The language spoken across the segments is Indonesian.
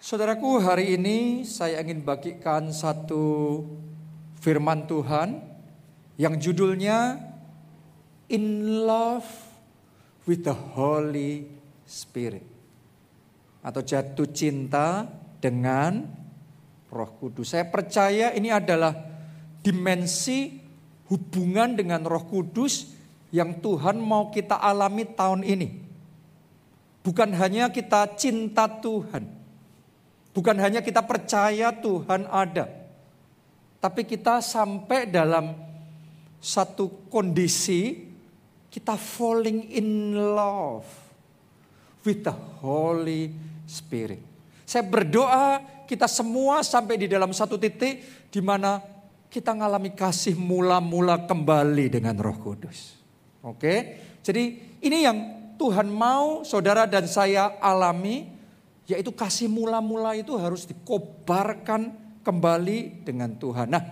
Saudaraku, hari ini saya ingin bagikan satu firman Tuhan yang judulnya In Love with the Holy Spirit atau jatuh cinta dengan Roh Kudus. Saya percaya ini adalah dimensi hubungan dengan Roh Kudus yang Tuhan mau kita alami tahun ini. Bukan hanya kita cinta Tuhan, Bukan hanya kita percaya Tuhan ada, tapi kita sampai dalam satu kondisi kita falling in love with the Holy Spirit. Saya berdoa kita semua sampai di dalam satu titik di mana kita mengalami kasih mula-mula kembali dengan Roh Kudus. Oke, jadi ini yang Tuhan mau saudara dan saya alami yaitu kasih mula-mula itu harus dikobarkan kembali dengan Tuhan. Nah,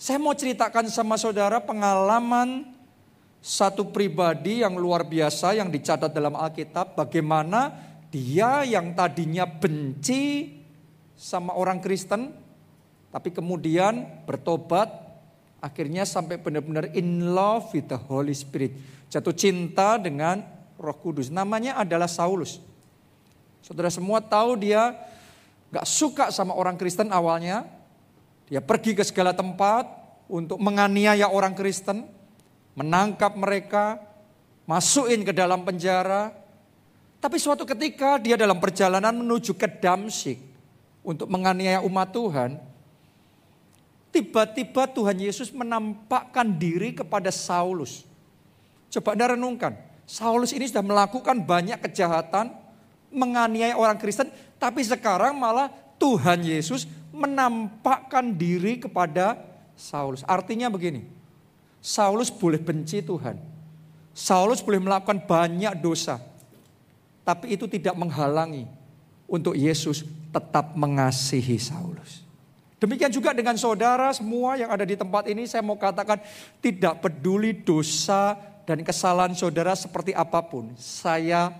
saya mau ceritakan sama saudara pengalaman satu pribadi yang luar biasa yang dicatat dalam Alkitab. Bagaimana dia yang tadinya benci sama orang Kristen. Tapi kemudian bertobat. Akhirnya sampai benar-benar in love with the Holy Spirit. Jatuh cinta dengan roh kudus. Namanya adalah Saulus. Saudara semua tahu dia gak suka sama orang Kristen awalnya. Dia pergi ke segala tempat untuk menganiaya orang Kristen. Menangkap mereka, masukin ke dalam penjara. Tapi suatu ketika dia dalam perjalanan menuju ke Damsik untuk menganiaya umat Tuhan. Tiba-tiba Tuhan Yesus menampakkan diri kepada Saulus. Coba anda renungkan. Saulus ini sudah melakukan banyak kejahatan, menganiaya orang Kristen, tapi sekarang malah Tuhan Yesus menampakkan diri kepada Saulus. Artinya begini, Saulus boleh benci Tuhan. Saulus boleh melakukan banyak dosa. Tapi itu tidak menghalangi untuk Yesus tetap mengasihi Saulus. Demikian juga dengan saudara semua yang ada di tempat ini saya mau katakan tidak peduli dosa dan kesalahan saudara seperti apa pun. Saya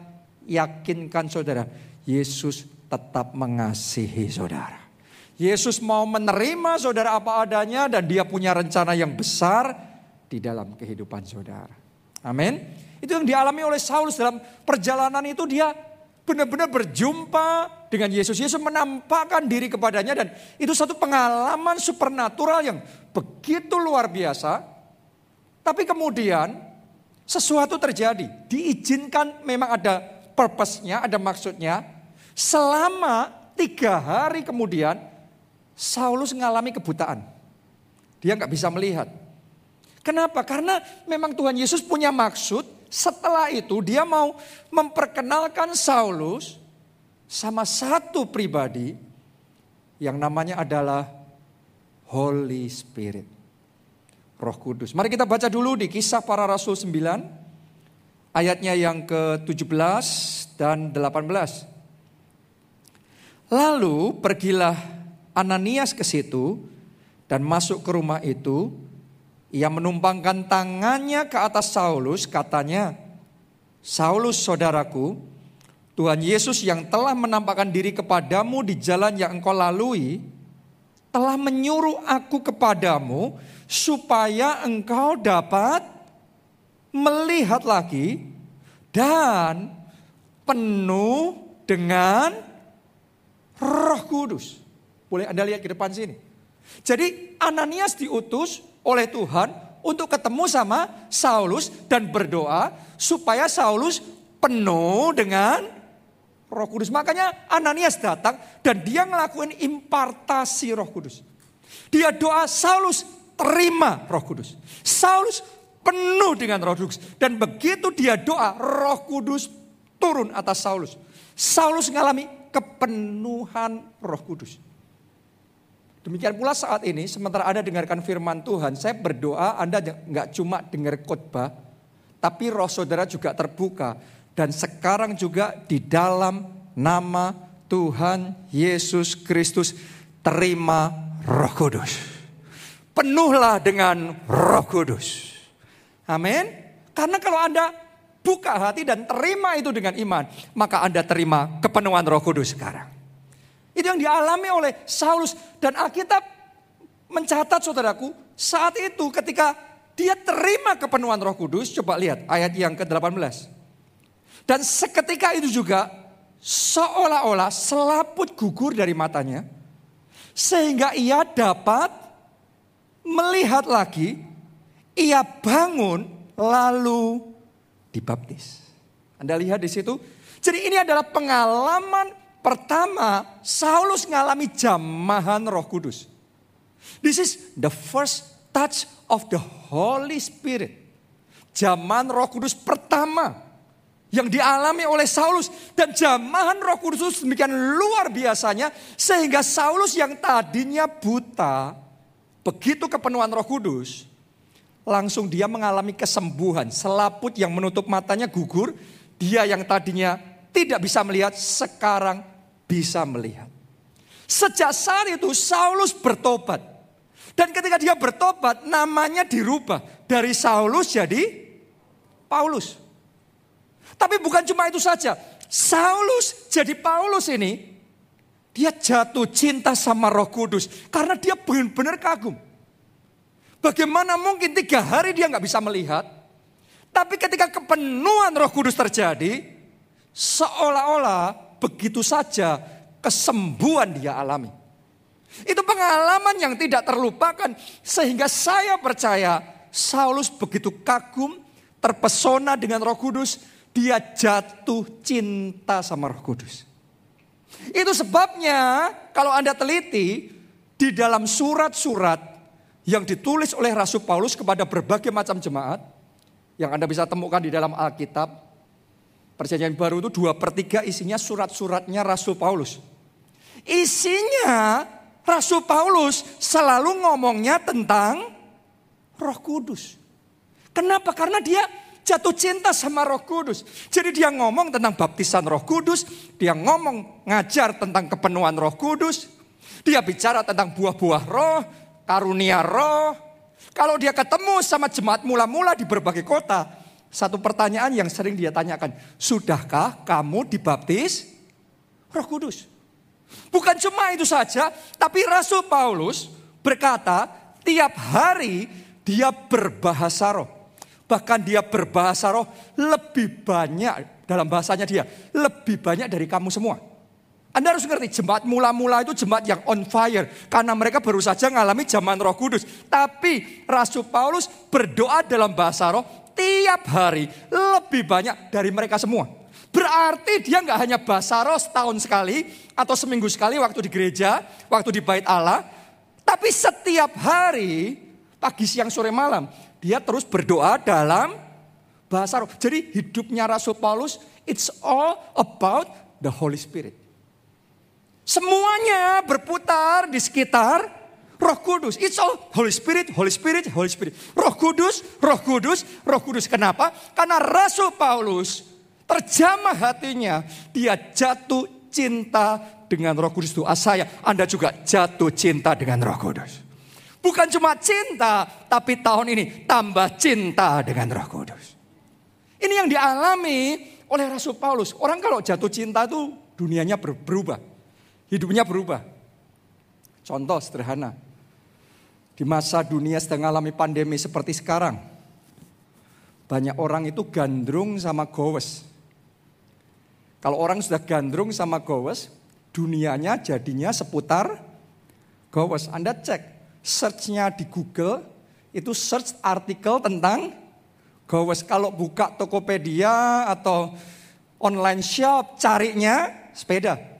yakinkan saudara, Yesus tetap mengasihi saudara. Yesus mau menerima saudara apa adanya dan dia punya rencana yang besar di dalam kehidupan saudara. Amin. Itu yang dialami oleh Saulus dalam perjalanan itu dia benar-benar berjumpa dengan Yesus. Yesus menampakkan diri kepadanya dan itu satu pengalaman supernatural yang begitu luar biasa. Tapi kemudian sesuatu terjadi. Diizinkan memang ada purpose-nya, ada maksudnya. Selama tiga hari kemudian, Saulus mengalami kebutaan. Dia nggak bisa melihat. Kenapa? Karena memang Tuhan Yesus punya maksud. Setelah itu dia mau memperkenalkan Saulus sama satu pribadi yang namanya adalah Holy Spirit. Roh Kudus. Mari kita baca dulu di kisah para rasul 9 ayatnya yang ke-17 dan 18. Lalu pergilah Ananias ke situ dan masuk ke rumah itu. Ia menumpangkan tangannya ke atas Saulus, katanya, Saulus saudaraku, Tuhan Yesus yang telah menampakkan diri kepadamu di jalan yang engkau lalui, telah menyuruh aku kepadamu supaya engkau dapat melihat lagi dan penuh dengan Roh Kudus. Boleh Anda lihat ke depan sini. Jadi Ananias diutus oleh Tuhan untuk ketemu sama Saulus dan berdoa supaya Saulus penuh dengan Roh Kudus. Makanya Ananias datang dan dia ngelakuin impartasi Roh Kudus. Dia doa Saulus terima Roh Kudus. Saulus penuh dengan roh kudus. Dan begitu dia doa, roh kudus turun atas Saulus. Saulus mengalami kepenuhan roh kudus. Demikian pula saat ini, sementara Anda dengarkan firman Tuhan, saya berdoa Anda nggak cuma dengar khotbah, tapi roh saudara juga terbuka. Dan sekarang juga di dalam nama Tuhan Yesus Kristus, terima roh kudus. Penuhlah dengan roh kudus. Amin. Karena kalau Anda buka hati dan terima itu dengan iman, maka Anda terima kepenuhan Roh Kudus sekarang. Itu yang dialami oleh Saulus. Dan Alkitab mencatat saudaraku, saat itu ketika dia terima kepenuhan roh kudus, coba lihat ayat yang ke-18. Dan seketika itu juga seolah-olah selaput gugur dari matanya. Sehingga ia dapat melihat lagi, ia bangun lalu dibaptis. Anda lihat di situ. Jadi ini adalah pengalaman pertama Saulus mengalami jamahan roh kudus. This is the first touch of the Holy Spirit. Zaman roh kudus pertama yang dialami oleh Saulus dan jamahan Roh Kudus demikian luar biasanya sehingga Saulus yang tadinya buta begitu kepenuhan Roh Kudus langsung dia mengalami kesembuhan selaput yang menutup matanya gugur dia yang tadinya tidak bisa melihat sekarang bisa melihat sejak saat itu Saulus bertobat dan ketika dia bertobat namanya dirubah dari Saulus jadi Paulus tapi bukan cuma itu saja. Saulus jadi Paulus ini, dia jatuh cinta sama roh kudus. Karena dia benar-benar kagum. Bagaimana mungkin tiga hari dia nggak bisa melihat. Tapi ketika kepenuhan roh kudus terjadi, seolah-olah begitu saja kesembuhan dia alami. Itu pengalaman yang tidak terlupakan. Sehingga saya percaya Saulus begitu kagum, terpesona dengan roh kudus dia jatuh cinta sama Roh Kudus. Itu sebabnya kalau Anda teliti di dalam surat-surat yang ditulis oleh Rasul Paulus kepada berbagai macam jemaat yang Anda bisa temukan di dalam Alkitab. Perjanjian baru itu dua per tiga isinya surat-suratnya Rasul Paulus. Isinya Rasul Paulus selalu ngomongnya tentang roh kudus. Kenapa? Karena dia jatuh cinta sama Roh Kudus. Jadi dia ngomong tentang baptisan Roh Kudus, dia ngomong ngajar tentang kepenuhan Roh Kudus, dia bicara tentang buah-buah roh, karunia roh. Kalau dia ketemu sama jemaat mula-mula di berbagai kota, satu pertanyaan yang sering dia tanyakan, sudahkah kamu dibaptis Roh Kudus? Bukan cuma itu saja, tapi Rasul Paulus berkata, tiap hari dia berbahasa roh. Bahkan dia berbahasa roh lebih banyak dalam bahasanya dia. Lebih banyak dari kamu semua. Anda harus ngerti jemaat mula-mula itu jemaat yang on fire. Karena mereka baru saja mengalami zaman roh kudus. Tapi Rasul Paulus berdoa dalam bahasa roh tiap hari lebih banyak dari mereka semua. Berarti dia nggak hanya bahasa roh setahun sekali atau seminggu sekali waktu di gereja, waktu di bait Allah. Tapi setiap hari, pagi, siang, sore, malam, dia terus berdoa dalam bahasa roh. Jadi hidupnya Rasul Paulus, it's all about the Holy Spirit. Semuanya berputar di sekitar Roh Kudus. It's all Holy Spirit, Holy Spirit, Holy Spirit. Roh Kudus, Roh Kudus, Roh Kudus. Kenapa? Karena Rasul Paulus terjamah hatinya, dia jatuh cinta dengan Roh Kudus. Doa saya, Anda juga jatuh cinta dengan Roh Kudus. Bukan cuma cinta, tapi tahun ini tambah cinta dengan Roh Kudus. Ini yang dialami oleh Rasul Paulus. Orang kalau jatuh cinta itu dunianya berubah. Hidupnya berubah. Contoh sederhana. Di masa dunia sedang mengalami pandemi seperti sekarang. Banyak orang itu gandrung sama gowes. Kalau orang sudah gandrung sama gowes, dunianya jadinya seputar gowes. Anda cek searchnya di Google itu search artikel tentang gowes. Kalau buka Tokopedia atau online shop carinya sepeda.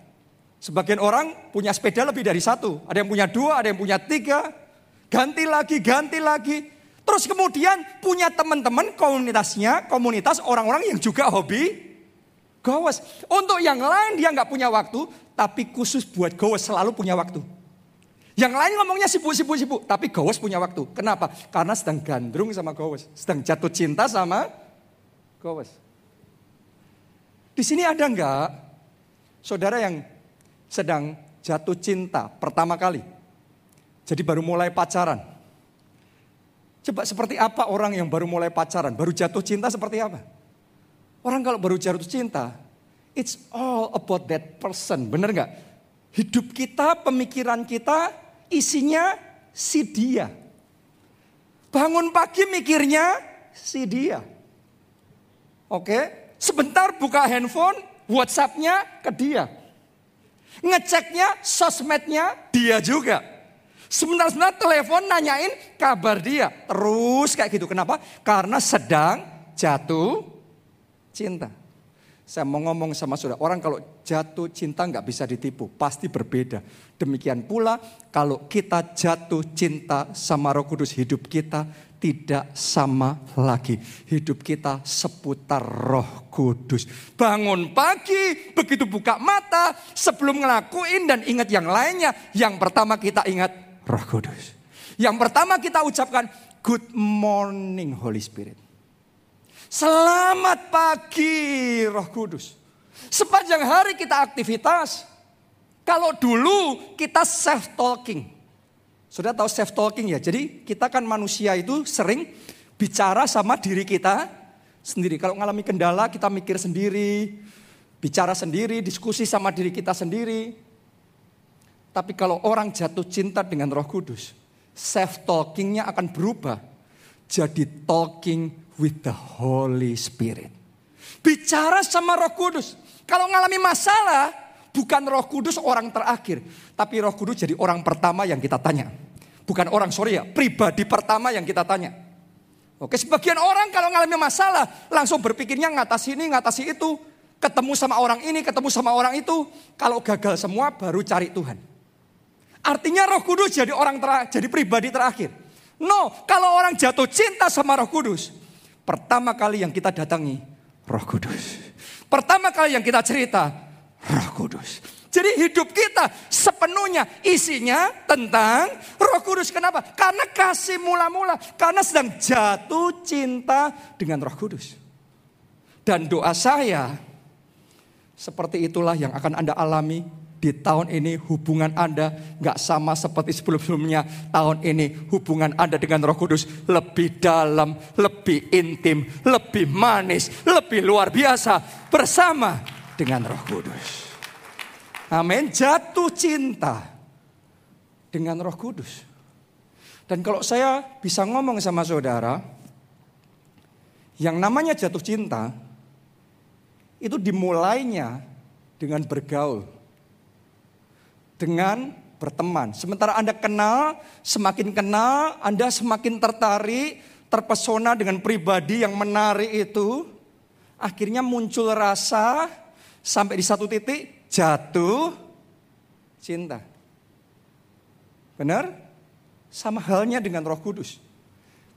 Sebagian orang punya sepeda lebih dari satu. Ada yang punya dua, ada yang punya tiga. Ganti lagi, ganti lagi. Terus kemudian punya teman-teman komunitasnya, komunitas orang-orang yang juga hobi gowes. Untuk yang lain dia nggak punya waktu, tapi khusus buat gowes selalu punya waktu. Yang lain ngomongnya sibuk-sibuk-sibuk, tapi Gowes punya waktu. Kenapa? Karena sedang gandrung sama Gowes, sedang jatuh cinta sama Gowes. Di sini ada enggak saudara yang sedang jatuh cinta pertama kali? Jadi baru mulai pacaran. Coba seperti apa orang yang baru mulai pacaran, baru jatuh cinta seperti apa? Orang kalau baru jatuh cinta, it's all about that person, bener nggak? Hidup kita, pemikiran kita isinya si dia. Bangun pagi mikirnya si dia. Oke, sebentar buka handphone, WhatsAppnya ke dia. Ngeceknya sosmednya dia juga. Sebentar-sebentar telepon nanyain kabar dia. Terus kayak gitu. Kenapa? Karena sedang jatuh cinta. Saya mau ngomong sama saudara, orang kalau jatuh cinta nggak bisa ditipu, pasti berbeda. Demikian pula kalau kita jatuh cinta sama roh kudus, hidup kita tidak sama lagi. Hidup kita seputar roh kudus. Bangun pagi, begitu buka mata, sebelum ngelakuin dan ingat yang lainnya. Yang pertama kita ingat roh kudus. Yang pertama kita ucapkan, good morning Holy Spirit. Selamat pagi Roh Kudus. Sepanjang hari kita aktivitas. Kalau dulu kita self talking. Sudah tahu self talking ya. Jadi kita kan manusia itu sering bicara sama diri kita sendiri. Kalau mengalami kendala kita mikir sendiri, bicara sendiri, diskusi sama diri kita sendiri. Tapi kalau orang jatuh cinta dengan Roh Kudus, self talkingnya akan berubah jadi talking with the Holy Spirit. Bicara sama Roh Kudus. Kalau mengalami masalah, bukan Roh Kudus orang terakhir, tapi Roh Kudus jadi orang pertama yang kita tanya. Bukan orang sorry ya, pribadi pertama yang kita tanya. Oke, sebagian orang kalau mengalami masalah langsung berpikirnya ngatasi ini, ngatasi itu, ketemu sama orang ini, ketemu sama orang itu. Kalau gagal semua baru cari Tuhan. Artinya Roh Kudus jadi orang terakhir, jadi pribadi terakhir. No, kalau orang jatuh cinta sama Roh Kudus, Pertama kali yang kita datangi Roh Kudus. Pertama kali yang kita cerita Roh Kudus. Jadi hidup kita sepenuhnya isinya tentang Roh Kudus. Kenapa? Karena kasih mula-mula, karena sedang jatuh cinta dengan Roh Kudus. Dan doa saya seperti itulah yang akan Anda alami di tahun ini hubungan Anda nggak sama seperti sebelum-sebelumnya. Tahun ini hubungan Anda dengan Roh Kudus lebih dalam, lebih intim, lebih manis, lebih luar biasa bersama dengan Roh Kudus. Amin. Jatuh cinta dengan Roh Kudus. Dan kalau saya bisa ngomong sama saudara, yang namanya jatuh cinta itu dimulainya dengan bergaul dengan berteman. Sementara Anda kenal, semakin kenal, Anda semakin tertarik, terpesona dengan pribadi yang menarik itu. Akhirnya muncul rasa sampai di satu titik jatuh cinta. Benar? Sama halnya dengan Roh Kudus.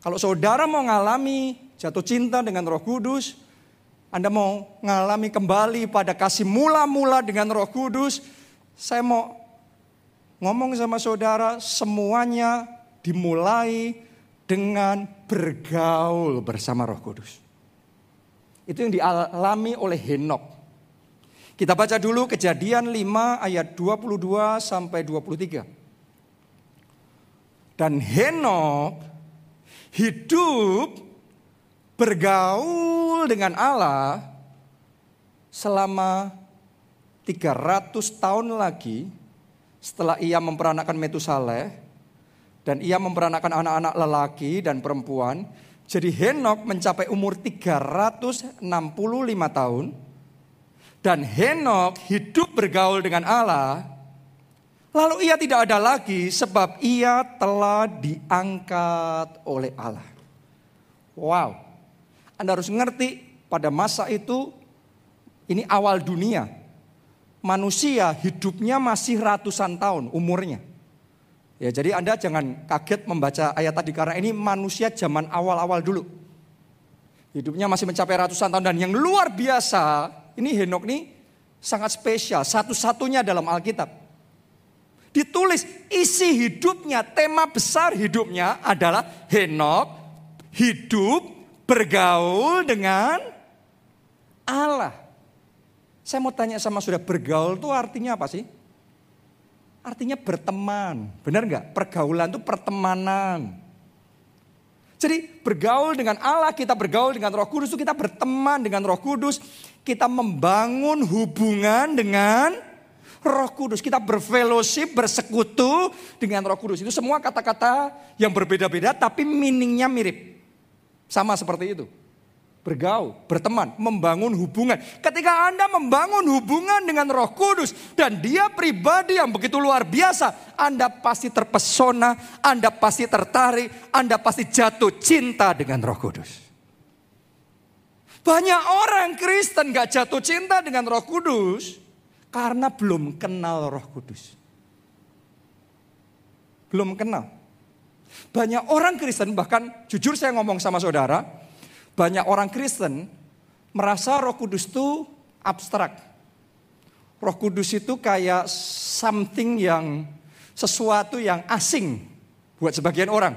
Kalau saudara mau ngalami jatuh cinta dengan Roh Kudus, Anda mau ngalami kembali pada kasih mula-mula dengan Roh Kudus, saya mau ngomong sama saudara, semuanya dimulai dengan bergaul bersama Roh Kudus. Itu yang dialami oleh Henok. Kita baca dulu kejadian 5 ayat 22 sampai 23. Dan Henok hidup bergaul dengan Allah selama 300 tahun lagi setelah ia memperanakkan Metusaleh dan ia memperanakkan anak-anak lelaki dan perempuan, jadi Henok mencapai umur 365 tahun dan Henok hidup bergaul dengan Allah. Lalu ia tidak ada lagi sebab ia telah diangkat oleh Allah. Wow. Anda harus ngerti pada masa itu ini awal dunia manusia hidupnya masih ratusan tahun umurnya. Ya, jadi Anda jangan kaget membaca ayat tadi karena ini manusia zaman awal-awal dulu. Hidupnya masih mencapai ratusan tahun dan yang luar biasa, ini Henok ini sangat spesial, satu-satunya dalam Alkitab. Ditulis isi hidupnya, tema besar hidupnya adalah Henok hidup bergaul dengan Allah. Saya mau tanya sama sudah bergaul itu artinya apa sih? Artinya berteman, benar nggak? Pergaulan itu pertemanan. Jadi bergaul dengan Allah, kita bergaul dengan Roh Kudus, itu kita berteman dengan Roh Kudus, kita membangun hubungan dengan Roh Kudus. Kita berfellowship, bersekutu dengan Roh Kudus. Itu semua kata-kata yang berbeda-beda tapi meaningnya mirip. Sama seperti itu. Bergaul, berteman, membangun hubungan. Ketika Anda membangun hubungan dengan Roh Kudus dan dia pribadi yang begitu luar biasa, Anda pasti terpesona, Anda pasti tertarik, Anda pasti jatuh cinta dengan Roh Kudus. Banyak orang Kristen gak jatuh cinta dengan Roh Kudus karena belum kenal roh kudus. Belum kenal. Banyak orang Kristen, bahkan jujur saya ngomong sama saudara, banyak orang Kristen merasa roh kudus itu abstrak. Roh kudus itu kayak something yang, sesuatu yang asing buat sebagian orang.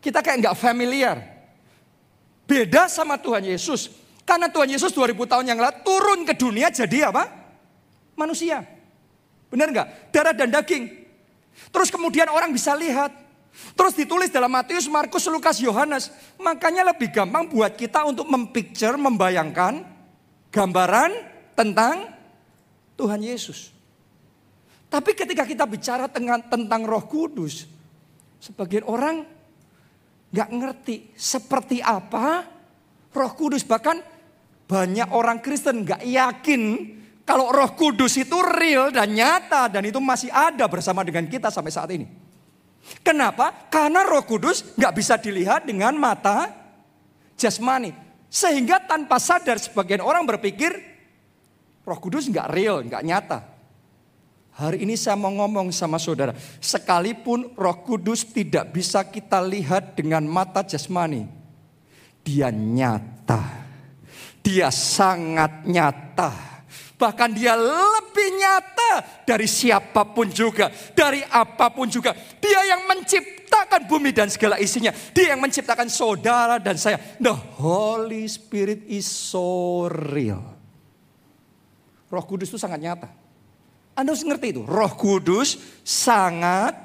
Kita kayak nggak familiar. Beda sama Tuhan Yesus. Karena Tuhan Yesus 2000 tahun yang lalu turun ke dunia jadi apa? manusia. Benar nggak? Darah dan daging. Terus kemudian orang bisa lihat. Terus ditulis dalam Matius, Markus, Lukas, Yohanes. Makanya lebih gampang buat kita untuk mempicture, membayangkan gambaran tentang Tuhan Yesus. Tapi ketika kita bicara tentang, tentang roh kudus, sebagian orang nggak ngerti seperti apa roh kudus. Bahkan banyak orang Kristen nggak yakin kalau roh kudus itu real dan nyata dan itu masih ada bersama dengan kita sampai saat ini. Kenapa? Karena roh kudus nggak bisa dilihat dengan mata jasmani. Sehingga tanpa sadar sebagian orang berpikir roh kudus nggak real, nggak nyata. Hari ini saya mau ngomong sama saudara. Sekalipun roh kudus tidak bisa kita lihat dengan mata jasmani. Dia nyata. Dia sangat nyata Bahkan dia lebih nyata dari siapa pun juga. Dari apa pun juga. Dia yang menciptakan bumi dan segala isinya. Dia yang menciptakan saudara dan saya. The Holy Spirit is so real. Roh Kudus itu sangat nyata. Anda harus ngerti itu. Roh Kudus sangat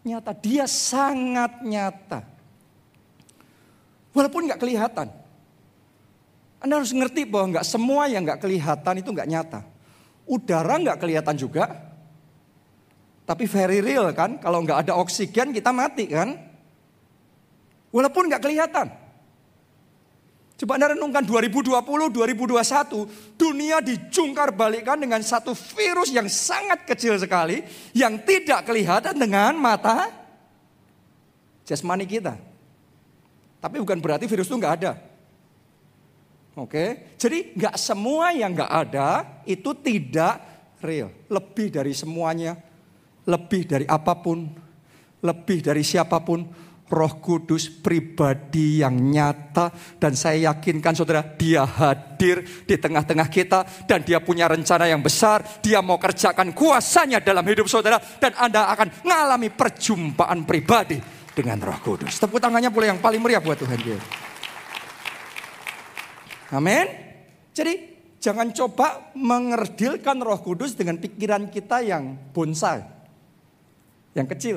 nyata. Dia sangat nyata. Walaupun nggak kelihatan. Anda harus ngerti bahwa nggak semua yang nggak kelihatan itu nggak nyata. Udara nggak kelihatan juga, tapi very real kan. Kalau nggak ada oksigen kita mati kan. Walaupun nggak kelihatan. Coba Anda renungkan 2020, 2021, dunia dijungkar balikkan dengan satu virus yang sangat kecil sekali, yang tidak kelihatan dengan mata jasmani kita. Tapi bukan berarti virus itu nggak ada. Oke, jadi nggak semua yang nggak ada itu tidak real. Lebih dari semuanya, lebih dari apa pun, lebih dari siapa pun, Roh Kudus pribadi yang nyata dan saya yakinkan saudara dia hadir di tengah-tengah kita dan dia punya rencana yang besar. Dia mau kerjakan kuasanya dalam hidup saudara dan Anda akan mengalami perjumpaan pribadi dengan Roh Kudus. Tepuk tangannya boleh yang paling meriah buat Tuhan Yesus. Amin. Jadi jangan coba mengerdilkan roh kudus dengan pikiran kita yang bonsai. Yang kecil.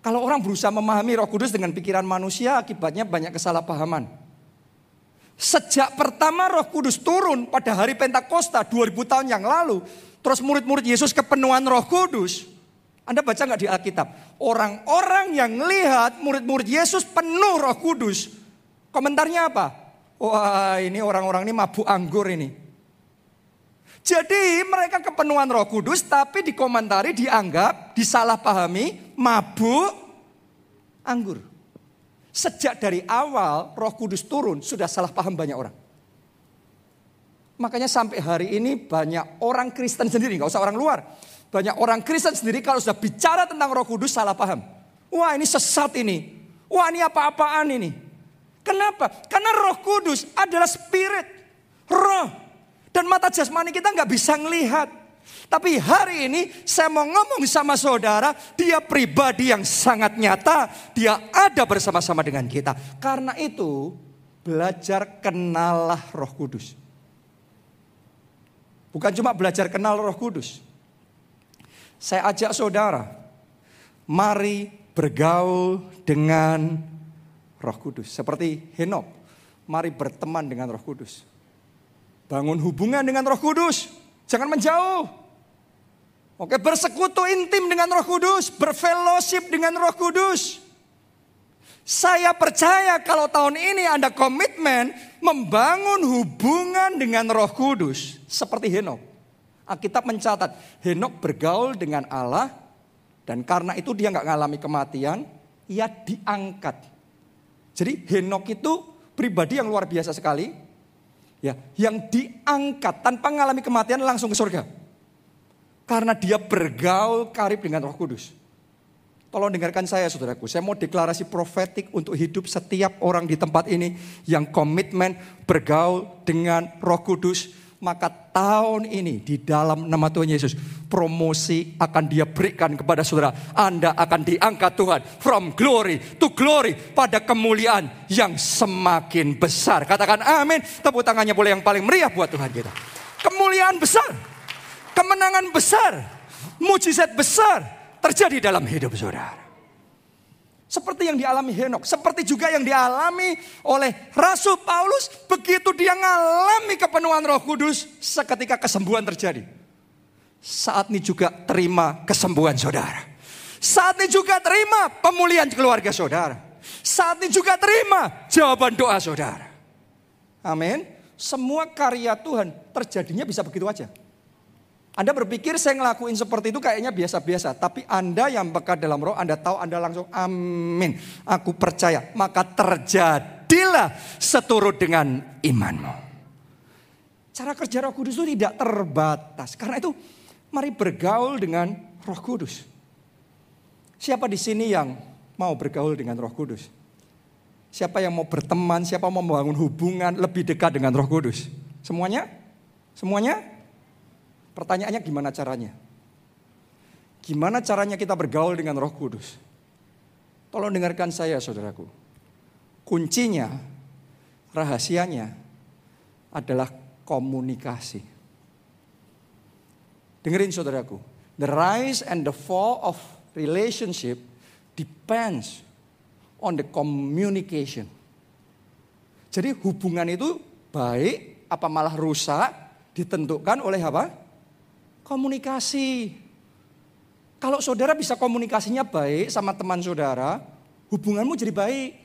Kalau orang berusaha memahami roh kudus dengan pikiran manusia akibatnya banyak kesalahpahaman. Sejak pertama roh kudus turun pada hari Pentakosta 2000 tahun yang lalu. Terus murid-murid Yesus kepenuhan roh kudus. Anda baca nggak di Alkitab? Orang-orang yang lihat murid-murid Yesus penuh roh kudus. Komentarnya apa? Wah ini orang-orang ini mabuk anggur ini. Jadi mereka kepenuhan roh kudus tapi dikomentari dianggap disalahpahami mabuk anggur. Sejak dari awal roh kudus turun sudah salah paham banyak orang. Makanya sampai hari ini banyak orang Kristen sendiri, nggak usah orang luar. Banyak orang Kristen sendiri kalau sudah bicara tentang roh kudus salah paham. Wah ini sesat ini. Wah ini apa-apaan ini. Kenapa? Karena roh kudus adalah spirit. Roh. Dan mata jasmani kita nggak bisa ngelihat. Tapi hari ini saya mau ngomong sama saudara, dia pribadi yang sangat nyata, dia ada bersama-sama dengan kita. Karena itu, belajar kenalah Roh Kudus. Bukan cuma belajar kenal Roh Kudus. Saya ajak saudara, mari bergaul dengan Roh Kudus. Seperti Henok, mari berteman dengan Roh Kudus. Bangun hubungan dengan Roh Kudus. Jangan menjauh. Oke, bersekutu intim dengan Roh Kudus, berfellowship dengan Roh Kudus. Saya percaya kalau tahun ini Anda komitmen membangun hubungan dengan Roh Kudus seperti Henok. Alkitab mencatat Henok bergaul dengan Allah dan karena itu dia nggak ngalami kematian, ia diangkat. Jadi Henok itu pribadi yang luar biasa sekali, ya, yang diangkat tanpa mengalami kematian langsung ke surga. Karena dia bergaul karib dengan Roh Kudus. Tolong dengarkan saya saudaraku, saya mau deklarasi profetik untuk hidup setiap orang di tempat ini yang komitmen bergaul dengan Roh Kudus maka tahun ini di dalam nama Tuhan Yesus promosi akan dia berikan kepada saudara. Anda akan diangkat Tuhan from glory to glory pada kemuliaan yang semakin besar. Katakan amin. Tepuk tangannya boleh yang paling meriah buat Tuhan kita. Kemuliaan besar, kemenangan besar, mujizat besar terjadi dalam hidup saudara. Seperti yang dialami Henok, seperti juga yang dialami oleh Rasul Paulus, begitu dia mengalami kepenuhan Roh Kudus, seketika kesembuhan terjadi. Saat ini juga terima kesembuhan saudara. Saat ini juga terima pemulihan keluarga saudara. Saat ini juga terima jawaban doa saudara. Amin. Semua karya Tuhan terjadinya bisa begitu aja. Anda berpikir saya ngelakuin seperti itu kayaknya biasa-biasa. Tapi Anda yang pekat dalam roh, Anda tahu Anda langsung amin. Aku percaya. Maka terjadilah seturut dengan imanmu. Cara kerja roh kudus itu tidak terbatas. Karena itu mari bergaul dengan roh kudus. Siapa di sini yang mau bergaul dengan roh kudus? Siapa yang mau berteman, siapa mau membangun hubungan lebih dekat dengan roh kudus? Semuanya? Semuanya? Pertanyaannya gimana caranya? Gimana caranya kita bergaul dengan Roh Kudus? Tolong dengarkan saya, saudaraku. Kuncinya, rahasianya adalah komunikasi. Dengerin saudaraku. The rise and the fall of relationship depends on the communication. Jadi hubungan itu baik apa malah rusak ditentukan oleh apa? Komunikasi. Kalau saudara bisa komunikasinya baik sama teman saudara, hubunganmu jadi baik.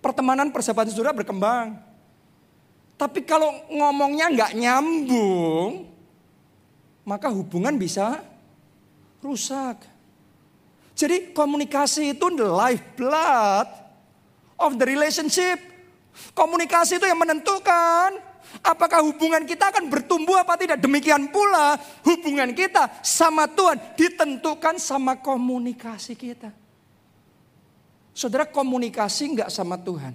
Pertemanan persahabatan saudara berkembang. Tapi kalau ngomongnya nggak nyambung, maka hubungan bisa rusak. Jadi komunikasi itu the lifeblood of the relationship. Komunikasi itu yang menentukan Apakah hubungan kita akan bertumbuh apa tidak? Demikian pula hubungan kita sama Tuhan ditentukan sama komunikasi kita. Saudara komunikasi nggak sama Tuhan.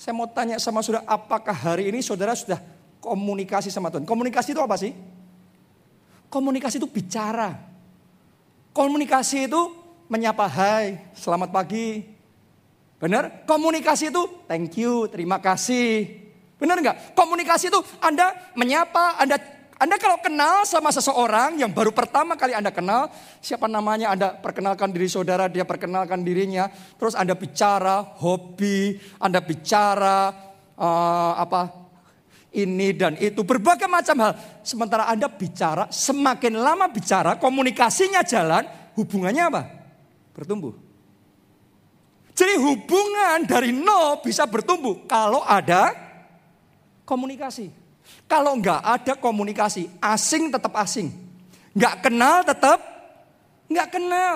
Saya mau tanya sama saudara, apakah hari ini saudara sudah komunikasi sama Tuhan? Komunikasi itu apa sih? Komunikasi itu bicara. Komunikasi itu menyapa hai, selamat pagi. Benar? Komunikasi itu thank you, terima kasih. Benar nggak? Komunikasi itu Anda menyapa, Anda anda kalau kenal sama seseorang yang baru pertama kali Anda kenal, siapa namanya Anda perkenalkan diri saudara, dia perkenalkan dirinya, terus Anda bicara hobi, Anda bicara uh, apa ini dan itu berbagai macam hal. Sementara Anda bicara, semakin lama bicara, komunikasinya jalan, hubungannya apa? Bertumbuh. Jadi hubungan dari nol bisa bertumbuh kalau ada komunikasi. Kalau nggak ada komunikasi, asing tetap asing. Nggak kenal tetap nggak kenal.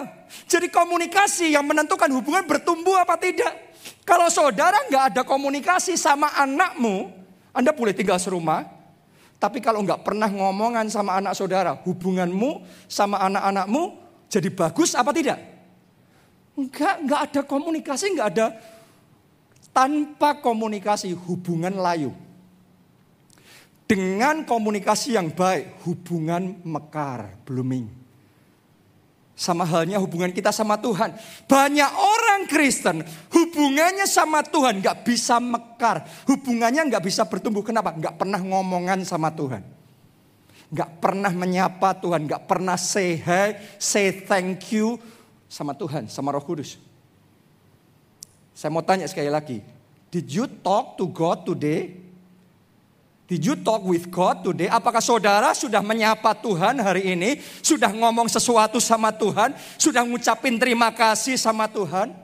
Jadi komunikasi yang menentukan hubungan bertumbuh apa tidak. Kalau saudara nggak ada komunikasi sama anakmu, Anda boleh tinggal serumah. Tapi kalau nggak pernah ngomongan sama anak saudara, hubunganmu sama anak-anakmu jadi bagus apa tidak? Enggak, enggak ada komunikasi, enggak ada. Tanpa komunikasi hubungan layu. Dengan komunikasi yang baik, hubungan mekar, blooming. Sama halnya hubungan kita sama Tuhan. Banyak orang Kristen hubungannya sama Tuhan gak bisa mekar. Hubungannya gak bisa bertumbuh. Kenapa? Gak pernah ngomongan sama Tuhan. Gak pernah menyapa Tuhan. Gak pernah say hi, say thank you sama Tuhan, sama roh kudus. Saya mau tanya sekali lagi. Did you talk to God today? Did you talk with God today? Apakah saudara sudah menyapa Tuhan hari ini? Sudah ngomong sesuatu sama Tuhan? Sudah ngucapin terima kasih sama Tuhan?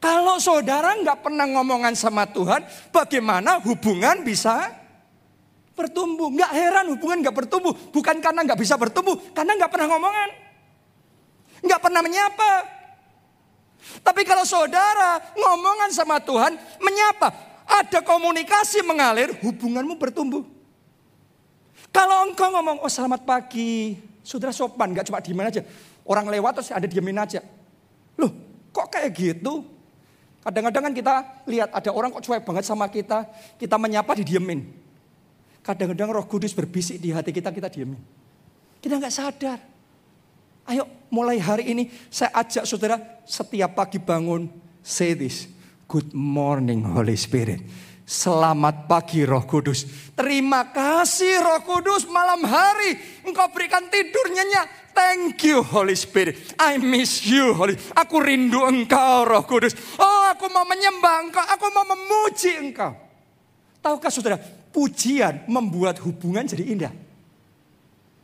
Kalau saudara nggak pernah ngomongan sama Tuhan, bagaimana hubungan bisa bertumbuh? Nggak heran hubungan nggak bertumbuh. Bukan karena nggak bisa bertumbuh, karena nggak pernah ngomongan. Nggak pernah menyapa. Tapi kalau saudara ngomongan sama Tuhan, menyapa ada komunikasi mengalir, hubunganmu bertumbuh. Kalau engkau ngomong, oh selamat pagi, saudara sopan, gak cuma diemin aja. Orang lewat terus ada diemin aja. Loh, kok kayak gitu? Kadang-kadang kan kita lihat ada orang kok cuek banget sama kita, kita menyapa didiemin. Kadang-kadang roh kudus berbisik di hati kita, kita diemin. Kita nggak sadar. Ayo mulai hari ini saya ajak saudara setiap pagi bangun, say this. Good morning Holy Spirit. Selamat pagi Roh Kudus. Terima kasih Roh Kudus malam hari engkau berikan tidur nyenyak. Thank you Holy Spirit. I miss you Holy. Aku rindu engkau Roh Kudus. Oh aku mau menyembah engkau. Aku mau memuji engkau. Tahukah saudara, pujian membuat hubungan jadi indah.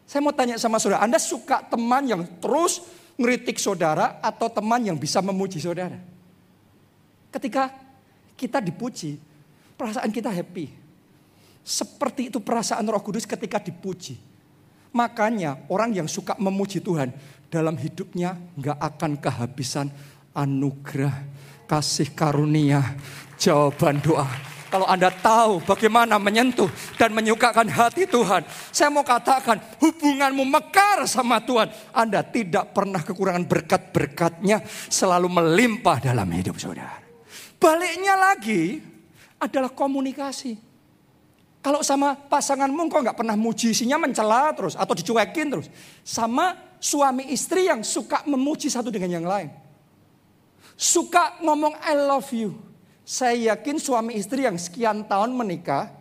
Saya mau tanya sama saudara, Anda suka teman yang terus ngeritik saudara atau teman yang bisa memuji saudara? Ketika kita dipuji, perasaan kita happy. Seperti itu perasaan Roh Kudus ketika dipuji. Makanya orang yang suka memuji Tuhan dalam hidupnya nggak akan kehabisan anugerah, kasih karunia, jawaban doa. Kalau Anda tahu bagaimana menyentuh dan menyukakan hati Tuhan. Saya mau katakan hubunganmu mekar sama Tuhan. Anda tidak pernah kekurangan berkat-berkatnya selalu melimpah dalam hidup saudara. Baliknya lagi adalah komunikasi. Kalau sama pasanganmu kok nggak pernah muji isinya mencela terus atau dicuekin terus. Sama suami istri yang suka memuji satu dengan yang lain. Suka ngomong I love you. Saya yakin suami istri yang sekian tahun menikah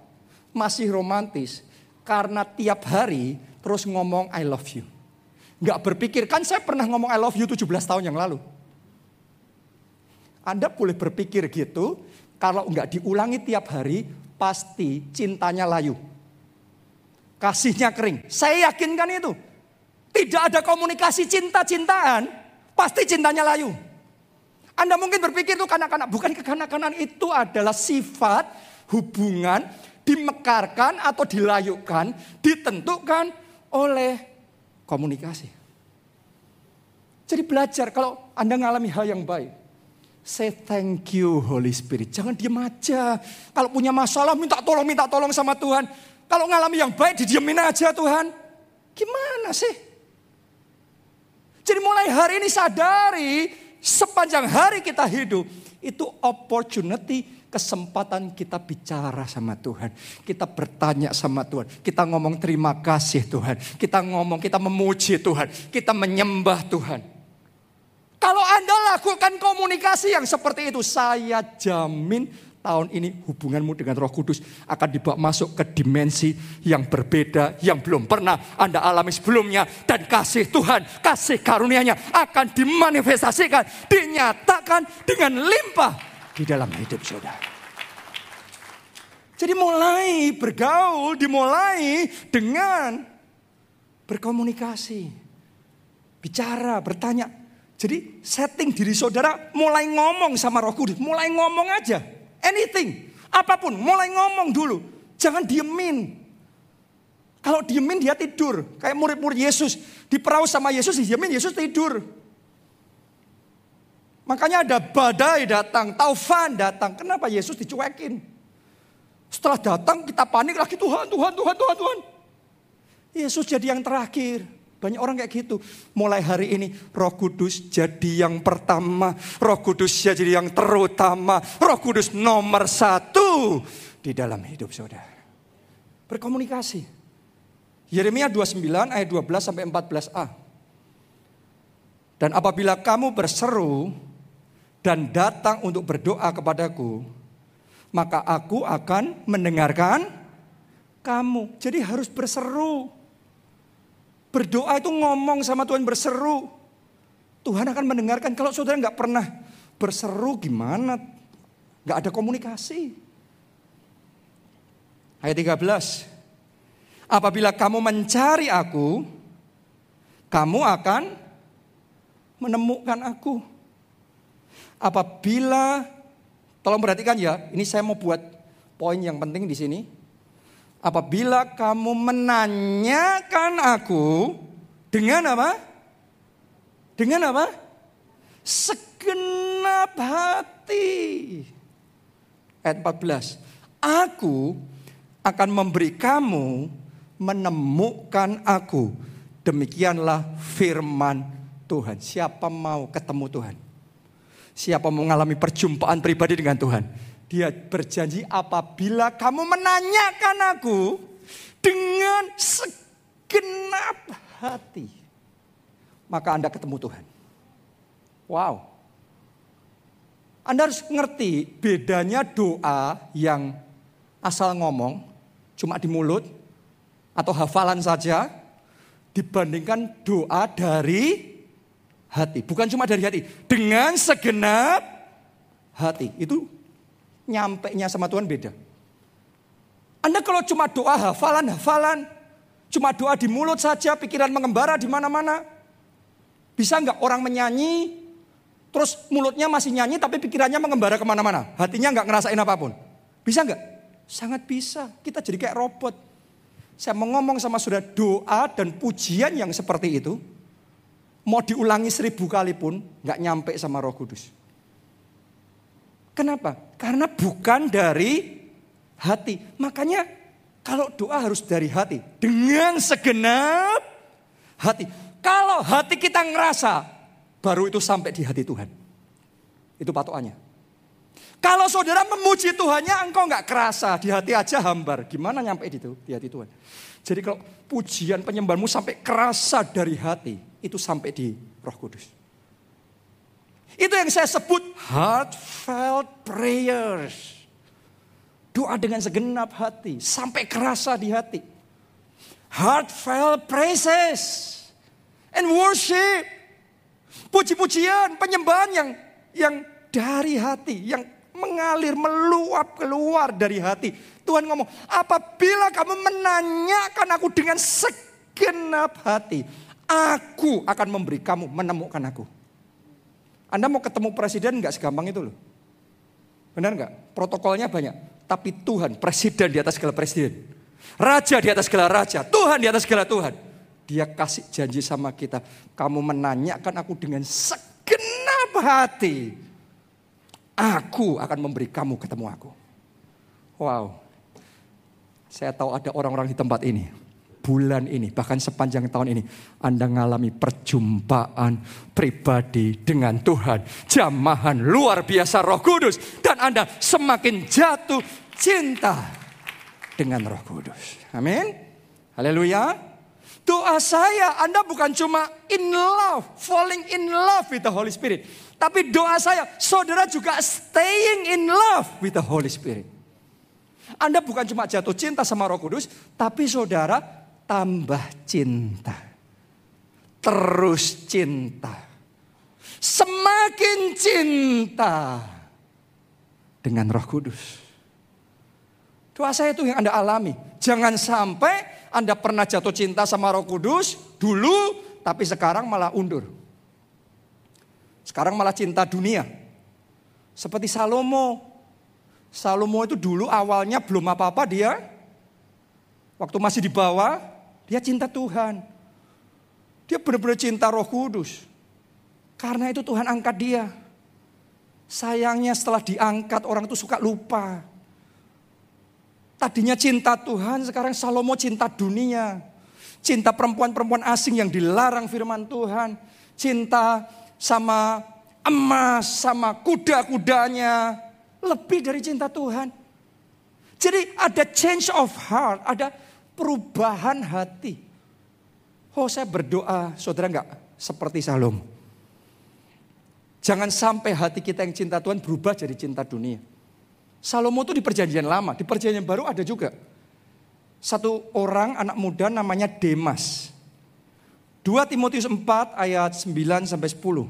masih romantis. Karena tiap hari terus ngomong I love you. Nggak berpikir, kan saya pernah ngomong I love you 17 tahun yang lalu. Anda boleh berpikir gitu, kalau nggak diulangi tiap hari, pasti cintanya layu. Kasihnya kering. Saya yakinkan itu. Tidak ada komunikasi cinta-cintaan, pasti cintanya layu. Anda mungkin berpikir itu kanak-kanak. Bukan kekanak-kanan itu adalah sifat hubungan dimekarkan atau dilayukan, ditentukan oleh komunikasi. Jadi belajar kalau Anda mengalami hal yang baik. Say thank you Holy Spirit. Jangan diam aja. Kalau punya masalah minta tolong, minta tolong sama Tuhan. Kalau ngalami yang baik didiemin aja Tuhan. Gimana sih? Jadi mulai hari ini sadari sepanjang hari kita hidup itu opportunity kesempatan kita bicara sama Tuhan. Kita bertanya sama Tuhan. Kita ngomong terima kasih Tuhan. Kita ngomong, kita memuji Tuhan. Kita menyembah Tuhan. Kalau Anda lakukan komunikasi yang seperti itu, saya jamin tahun ini hubunganmu dengan Roh Kudus akan dibawa masuk ke dimensi yang berbeda yang belum pernah Anda alami sebelumnya dan kasih Tuhan, kasih karunia-Nya akan dimanifestasikan, dinyatakan dengan limpah di dalam hidup saudara. Jadi mulai bergaul, dimulai dengan berkomunikasi, bicara, bertanya, jadi setting diri saudara mulai ngomong sama roh kudus. Mulai ngomong aja. Anything. Apa pun. Mulai ngomong dulu. Jangan diemin. Kalau diemin dia tidur. Kayak murid-murid Yesus. Di perahu sama Yesus diemin Yesus tidur. Makanya ada badai datang. Taufan datang. Kenapa Yesus dicuekin? Setelah datang kita panik lagi Tuhan, Tuhan, Tuhan, Tuhan, Tuhan. Yesus jadi yang terakhir. Banyak orang kayak gitu. Mulai hari ini roh kudus jadi yang pertama. Roh kudus jadi yang terutama. Roh kudus nomor satu di dalam hidup saudara. Berkomunikasi. Yeremia 29 ayat 12 sampai 14a. Dan apabila kamu berseru dan datang untuk berdoa kepadaku, maka aku akan mendengarkan kamu. Jadi harus berseru. Berdoa itu ngomong sama Tuhan berseru. Tuhan akan mendengarkan. Kalau saudara nggak pernah berseru gimana? Nggak ada komunikasi. Ayat 13. Apabila kamu mencari aku, kamu akan menemukan aku. Apabila, tolong perhatikan ya, ini saya mau buat poin yang penting di sini. Apabila kamu menanyakan aku dengan apa? Dengan apa? Segenap hati. Ayat 14. Aku akan memberi kamu menemukan aku. Demikianlah firman Tuhan. Siapa mau ketemu Tuhan? Siapa mau mengalami perjumpaan pribadi dengan Tuhan? Dia berjanji apabila kamu menanyakan aku dengan segenap hati. Maka Anda ketemu Tuhan. Wow. Anda harus ngerti bedanya doa yang asal ngomong, cuma di mulut, atau hafalan saja, dibandingkan doa dari hati. Bukan cuma dari hati, dengan segenap hati. Itu nyampe nya sama Tuhan beda. Anda kalau cuma doa hafalan-hafalan, cuma doa di mulut saja, pikiran mengembara di mana-mana. Bisa nggak orang menyanyi, terus mulutnya masih nyanyi tapi pikirannya mengembara ke mana-mana. Hatinya nggak ngerasain apa pun. Bisa nggak? Sangat bisa. Kita jadi kayak robot. Saya mau ngomong sama sudah doa dan pujian yang seperti itu, Mau diulangi seribu kali pun nggak nyampe sama Roh Kudus. Kenapa? Karena bukan dari hati. Makanya kalau doa harus dari hati. Dengan segenap hati. Kalau hati kita ngerasa, baru itu sampai di hati Tuhan. Itu patokannya. Kalau saudara memuji Tuhannya, engkau nggak kerasa di hati aja hambar. Gimana nyampe di, itu, di hati Tuhan? Jadi kalau pujian penyembahanmu sampai kerasa dari hati, itu sampai di Roh Kudus. Itu yang saya sebut heartfelt prayers. Doa dengan segenap hati, sampai kerasa di hati. Heartfelt praises and worship. Puji-pujian, penyembahan yang yang dari hati, yang mengalir, meluap keluar dari hati. Tuhan ngomong, apabila kamu menanyakan aku dengan segenap hati, Aku akan memberi kamu menemukan aku. Anda mau ketemu presiden nggak segampang itu loh. Benar nggak? Protokolnya banyak. Tapi Tuhan, presiden di atas segala presiden. Raja di atas segala raja. Tuhan di atas segala Tuhan. Dia kasih janji sama kita. Kamu menanyakan aku dengan segenap hati. Aku akan memberi kamu ketemu aku. Wow. Saya tahu ada orang-orang di tempat ini bulan ini, bahkan sepanjang tahun ini, Anda mengalami perjumpaan pribadi dengan Tuhan. Jamahan luar biasa roh kudus. Dan Anda semakin jatuh cinta dengan roh kudus. Amin. Haleluya. Doa saya, Anda bukan cuma in love, falling in love with the Holy Spirit. Tapi doa saya, saudara juga staying in love with the Holy Spirit. Anda bukan cuma jatuh cinta sama Roh Kudus, tapi saudara tambah cinta. Terus cinta. Semakin cinta dengan Roh Kudus. Doa saya itu yang Anda alami. Jangan sampai Anda pernah jatuh cinta sama Roh Kudus dulu, tapi sekarang malah undur. Sekarang malah cinta dunia. Seperti Salomo. Salomo itu dulu awalnya belum apa-apa dia. Waktu masih di bawah, dia cinta Tuhan. Dia benar-benar cinta roh kudus. Karena itu Tuhan angkat dia. Sayangnya setelah diangkat orang itu suka lupa. Tadinya cinta Tuhan, sekarang Salomo cinta dunia. Cinta perempuan-perempuan asing yang dilarang firman Tuhan. Cinta sama emas, sama kuda-kudanya. Lebih dari cinta Tuhan. Jadi ada change of heart, ada perubahan hati. Oh saya berdoa, saudara enggak seperti Salom. Jangan sampai hati kita yang cinta Tuhan berubah jadi cinta dunia. Salomo itu di perjanjian lama, di perjanjian baru ada juga. Satu orang anak muda namanya Demas. 2 Timotius 4 ayat 9 sampai 10.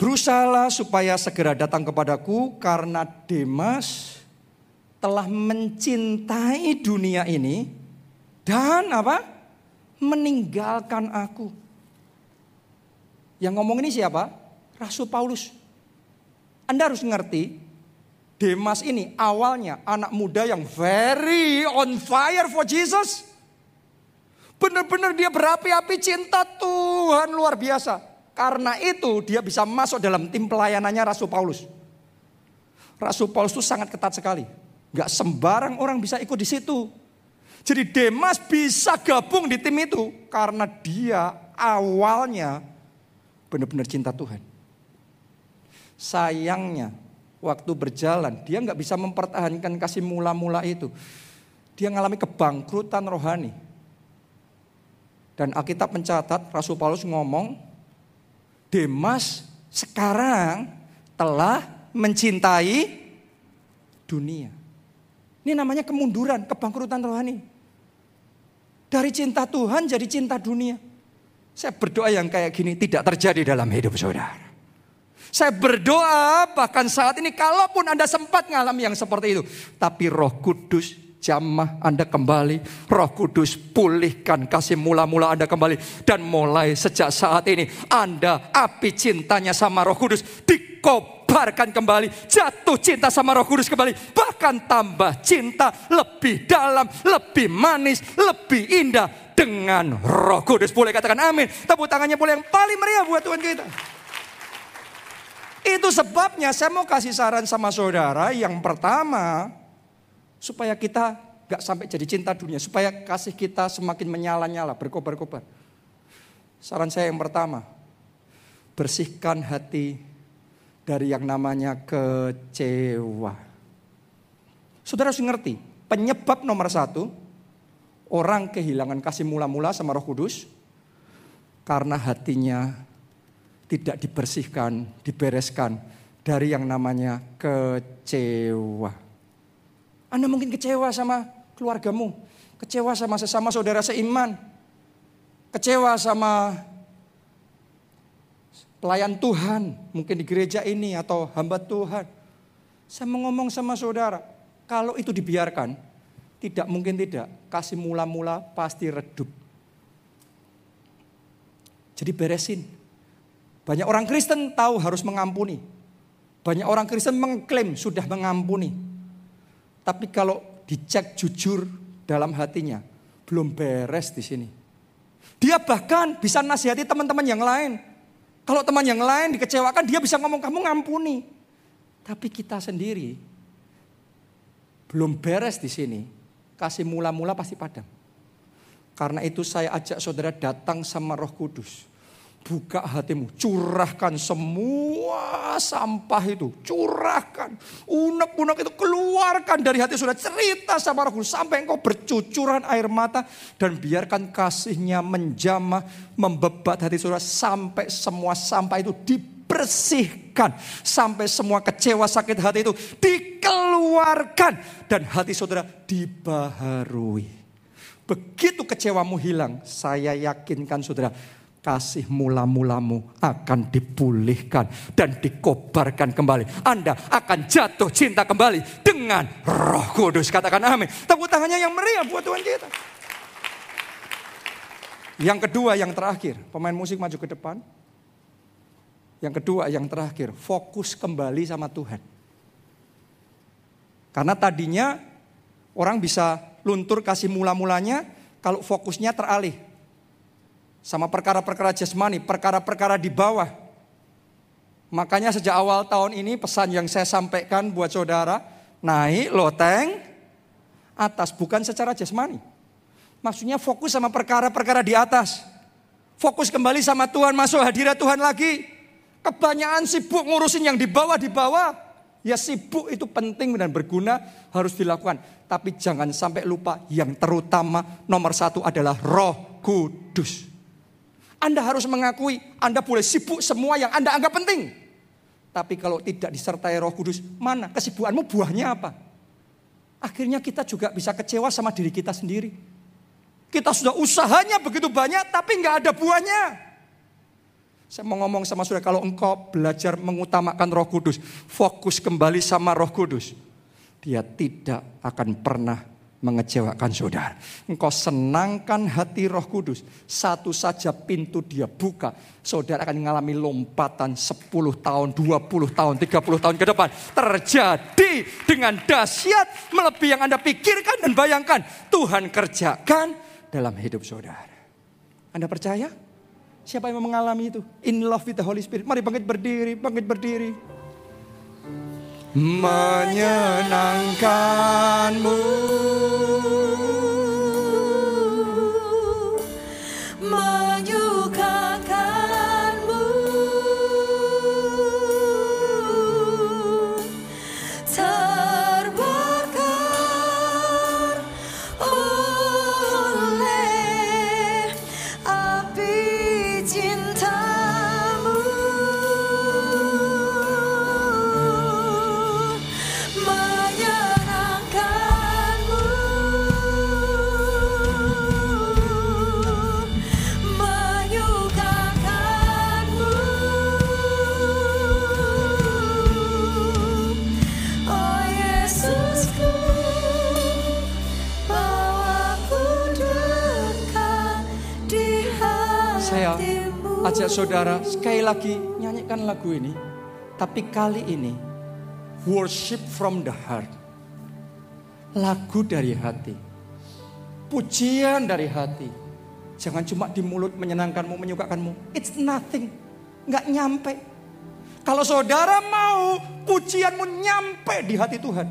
Berusahalah supaya segera datang kepadaku karena Demas telah mencintai dunia ini dan apa? meninggalkan aku. Yang ngomong ini siapa? Rasul Paulus. Anda harus ngerti, Demas ini awalnya anak muda yang very on fire for Jesus. Benar-benar dia berapi-api cinta Tuhan luar biasa. Karena itu dia bisa masuk dalam tim pelayanannya Rasul Paulus. Rasul Paulus itu sangat ketat sekali. Gak sembarang orang bisa ikut di situ. Jadi Demas bisa gabung di tim itu karena dia awalnya benar-benar cinta Tuhan. Sayangnya waktu berjalan dia nggak bisa mempertahankan kasih mula-mula itu. Dia mengalami kebangkrutan rohani. Dan Alkitab mencatat Rasul Paulus ngomong Demas sekarang telah mencintai dunia. Ini namanya kemunduran, kebangkrutan rohani. Dari cinta Tuhan jadi cinta dunia. Saya berdoa yang kayak gini tidak terjadi dalam hidup saudara. Saya berdoa bahkan saat ini kalaupun Anda sempat ngalami yang seperti itu. Tapi roh kudus jamah Anda kembali. Roh kudus pulihkan kasih mula-mula Anda kembali. Dan mulai sejak saat ini Anda api cintanya sama roh kudus dikobarkan kembali. Jatuh cinta sama roh kudus kembali. Bahkan tambah cinta lebih dalam, lebih manis, lebih indah dengan roh kudus. Boleh katakan amin. Tepuk tangannya boleh yang paling meriah buat Tuhan kita. Itu sebabnya saya mau kasih saran sama saudara. Yang pertama, supaya kita gak sampai jadi cinta dunia. Supaya kasih kita semakin menyala-nyala, berkobar-kobar. Saran saya yang pertama, bersihkan hati dari yang namanya kecewa. Saudara harus ngerti, penyebab nomor satu, orang kehilangan kasih mula-mula sama roh kudus, karena hatinya tidak dibersihkan, dibereskan dari yang namanya kecewa. Anda mungkin kecewa sama keluargamu, kecewa sama sesama saudara seiman, kecewa sama pelayan Tuhan, mungkin di gereja ini atau hamba Tuhan. Saya mau ngomong sama saudara, kalau itu dibiarkan, tidak mungkin tidak, kasih mula-mula pasti redup. Jadi beresin, banyak orang Kristen tahu harus mengampuni. Banyak orang Kristen mengklaim sudah mengampuni. Tapi kalau dicek jujur dalam hatinya, belum beres di sini. Dia bahkan bisa nasihati teman-teman yang lain. Kalau teman yang lain dikecewakan, dia bisa ngomong kamu ngampuni. Tapi kita sendiri belum beres di sini. Kasih mula-mula pasti padam. Karena itu saya ajak saudara datang sama Roh Kudus Buka hatimu, curahkan semua sampah itu, curahkan. Unek-unek itu keluarkan dari hati sudah cerita sama roh sampai engkau bercucuran air mata dan biarkan kasihnya menjamah, membebat hati saudara sampai semua sampah itu dibersihkan. Sampai semua kecewa sakit hati itu dikeluarkan dan hati saudara dibaharui. Begitu kecewamu hilang, saya yakinkan saudara, kasih mula-mulamu akan dipulihkan dan dikobarkan kembali. Anda akan jatuh cinta kembali dengan roh kudus. Katakan amin. Tepuk tangannya yang meriah buat Tuhan kita. Yang kedua, yang terakhir. Pemain musik maju ke depan. Yang kedua, yang terakhir. Fokus kembali sama Tuhan. Karena tadinya orang bisa luntur kasih mula-mulanya kalau fokusnya teralih sama perkara-perkara jasmani, perkara-perkara di bawah. Makanya sejak awal tahun ini pesan yang saya sampaikan buat saudara, naik loteng atas bukan secara jasmani. Maksudnya fokus sama perkara-perkara di atas. Fokus kembali sama Tuhan, masuk hadirat Tuhan lagi. Kebanyakan sibuk ngurusin yang di bawah di bawah. Ya sibuk itu penting dan berguna harus dilakukan. Tapi jangan sampai lupa yang terutama nomor satu adalah roh kudus. Anda harus mengakui Anda boleh sibuk semua yang Anda anggap penting. Tapi kalau tidak disertai roh kudus, mana kesibukanmu buahnya apa? Akhirnya kita juga bisa kecewa sama diri kita sendiri. Kita sudah usahanya begitu banyak tapi nggak ada buahnya. Saya mau ngomong sama saudara, kalau engkau belajar mengutamakan roh kudus, fokus kembali sama roh kudus. dia tidak akan pernah mengecewakan saudara. Engkau senangkan hati roh kudus. Satu saja pintu dia buka. Saudara akan mengalami lompatan 10 tahun, 20 tahun, 30 tahun ke depan. Terjadi dengan dahsyat melebihi yang Anda pikirkan dan bayangkan. Tuhan kerjakan dalam hidup saudara. Anda percaya? Siapa yang mengalami itu? In love with the Holy Spirit. Mari bangkit berdiri, bangkit berdiri menyenangkanmu. Ajak saudara sekali lagi nyanyikan lagu ini. Tapi kali ini worship from the heart. Lagu dari hati. Pujian dari hati. Jangan cuma di mulut menyenangkanmu, menyukakanmu. It's nothing. Nggak nyampe. Kalau saudara mau pujianmu nyampe di hati Tuhan.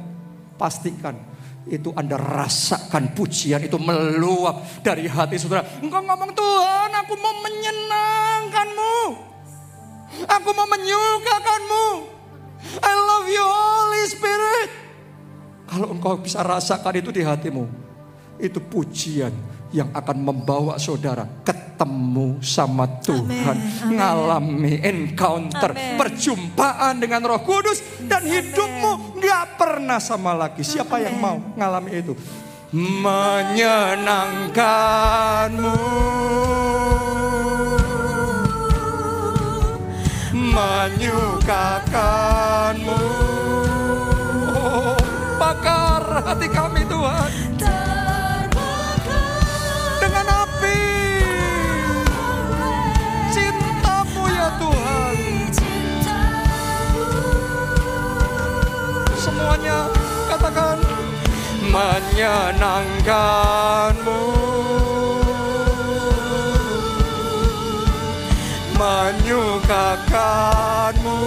Pastikan itu Anda rasakan pujian itu meluap dari hati saudara. Engkau ngomong Tuhan aku mau menyenangkanmu. Aku mau menyukakanmu. I love you Holy Spirit. Kalau engkau bisa rasakan itu di hatimu. Itu pujian yang akan membawa saudara ketemu sama Tuhan, Amen. ngalami encounter, Amen. perjumpaan dengan Roh Kudus dan hidupmu nggak pernah sama lagi. Siapa Amen. yang mau ngalami itu? Menyenangkanmu. Menyukakanmu. Oh, bakar hati kami Tuhan. semuanya katakan menyenangkanmu menyukakanmu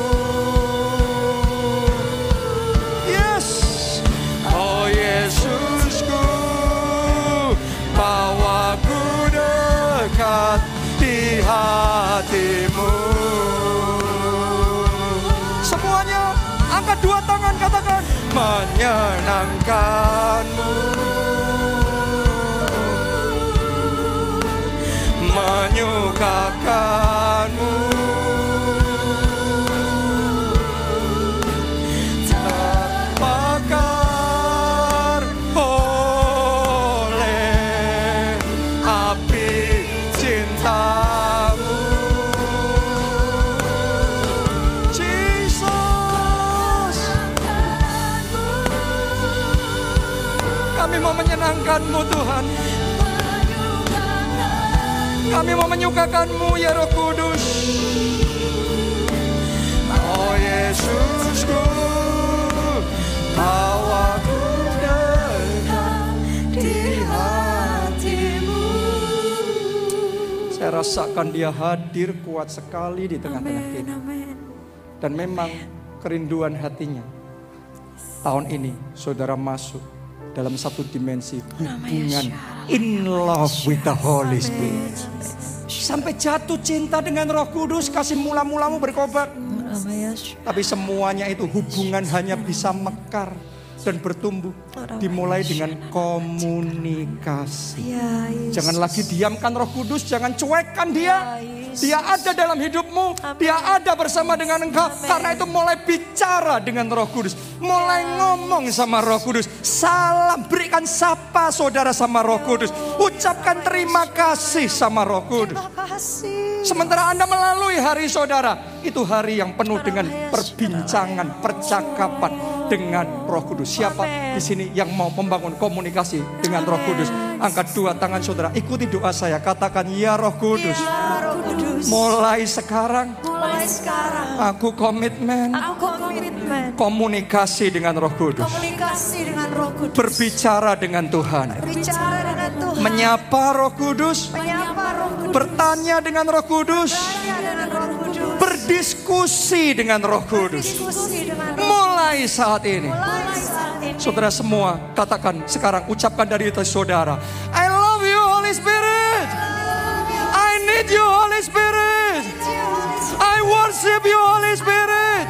yes. Oh Yesusku bawaku dekat di hatimu. Semuanya angkat dua tangan katakan menyenangkanmu. Menyukakanmu menyenangkanmu Tuhan. Kami mau menyukakanmu ya Roh Kudus. Oh Yesusku, bawaku dekat di hatimu. Saya rasakan dia hadir kuat sekali di tengah-tengah kita. Dan memang kerinduan hatinya. Tahun ini saudara masuk dalam satu dimensi hubungan in love with the Holy Spirit. Sampai jatuh cinta dengan Roh Kudus, kasih mula-mulamu berkobar. Tapi semuanya itu hubungan hanya bisa mekar dan bertumbuh dimulai dengan komunikasi. Ya, jangan lagi diamkan Roh Kudus, jangan cuekkan dia. Ya, dia ada dalam hidupmu, dia ada bersama dengan engkau. Karena itu mulai bicara dengan Roh Kudus, mulai ya. ngomong sama Roh Kudus. Salam, berikan sapa saudara sama Roh Kudus. Ucapkan terima kasih sama Roh Kudus. Sementara Anda melalui hari saudara, itu hari yang penuh dengan perbincangan, percakapan dengan Roh Kudus. Siapa Amen. di sini yang mau membangun komunikasi dengan Roh Kudus? Angkat dua tangan saudara, ikuti doa saya. Katakan ya Roh Kudus. Ya Roh Kudus. Mulai sekarang Mulai sekarang aku komitmen aku komitmen komunikasi dengan Roh Kudus. komunikasi dengan Roh Kudus. Berbicara dengan Tuhan. Berbicara dengan Tuhan. Menyapa Roh Kudus. Menyapa Roh Kudus. Bertanya dengan Roh Kudus. Bertanya dengan Roh Kudus. Berdiskusi dengan Roh Kudus. Diskusi dengan Roh Mulai saat ini. Mulai saat ini. Saudara semua katakan sekarang ucapkan dari itu saudara. I love you Holy Spirit. I need you Holy Spirit. I worship you Holy Spirit.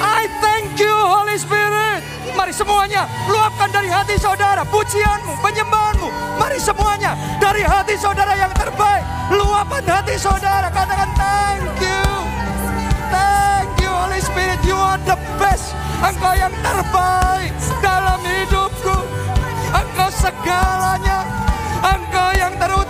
I thank you Holy Spirit. Mari semuanya luapkan dari hati saudara pujianmu, penyembahanmu. Mari semuanya dari hati saudara yang terbaik. Luapkan hati saudara katakan thank you. Thank you Holy Spirit, you are the best. Engkau yang terbaik dalam hidupku. Engkau segalanya. Engkau yang terutama.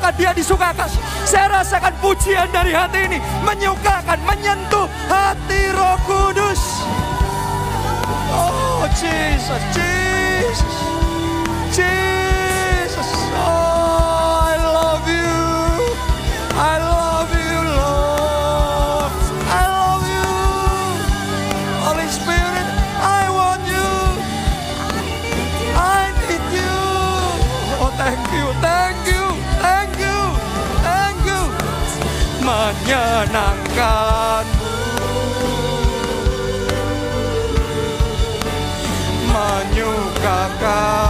Rasakan dia disukakan. Saya rasakan pujian dari hati ini. Menyukakan, menyentuh hati roh kudus. Oh, Jesus, Jesus. Jesus. Menyenangkanmu. Menyukakanmu.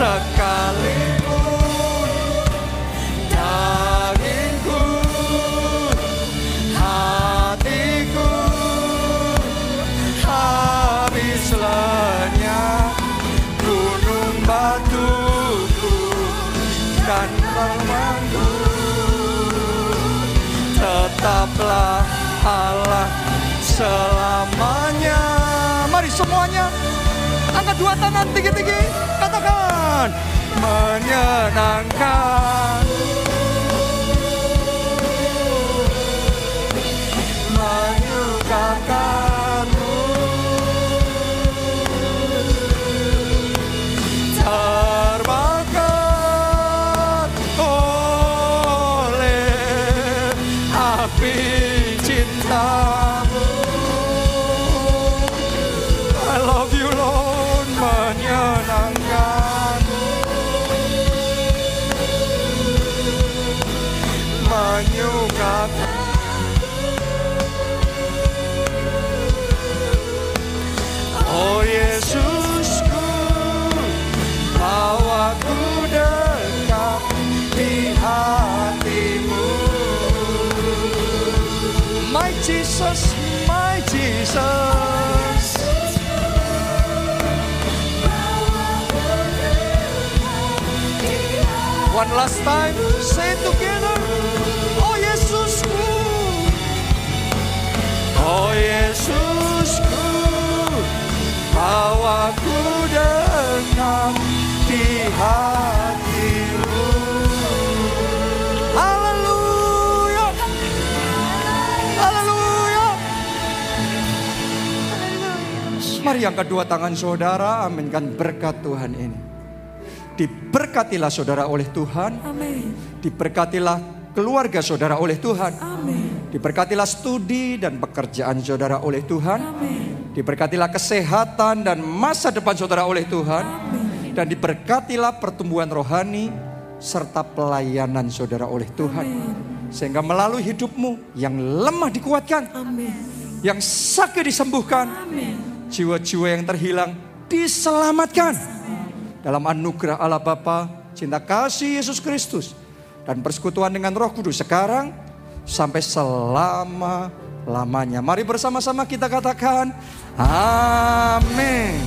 sekalipun, dagingku, hatiku habis lenyap gunung batuku dan kalmanku tetaplah Allah selamanya. Dua tangan tinggi-tinggi katakan. Menyenangkan One last time, say it together. Oh Yesusku, oh Yesusku, bawaku dekat hatimu. Haleluya. Haleluya. Mari yang kedua tangan saudara, aminkan berkat Tuhan ini. Diberkatilah saudara oleh Tuhan, Amin. diberkatilah keluarga saudara oleh Tuhan, Amin. diberkatilah studi dan pekerjaan saudara oleh Tuhan, Amin. diberkatilah kesehatan dan masa depan saudara oleh Tuhan, Amin. dan diberkatilah pertumbuhan rohani serta pelayanan saudara oleh Tuhan. Sehingga melalui hidupmu yang lemah dikuatkan, Amin. yang sakit disembuhkan, Amin. jiwa-jiwa yang terhilang diselamatkan. Dalam anugerah Allah Bapa, cinta kasih Yesus Kristus, dan persekutuan dengan Roh Kudus sekarang sampai selama-lamanya. Mari bersama-sama kita katakan, Amin.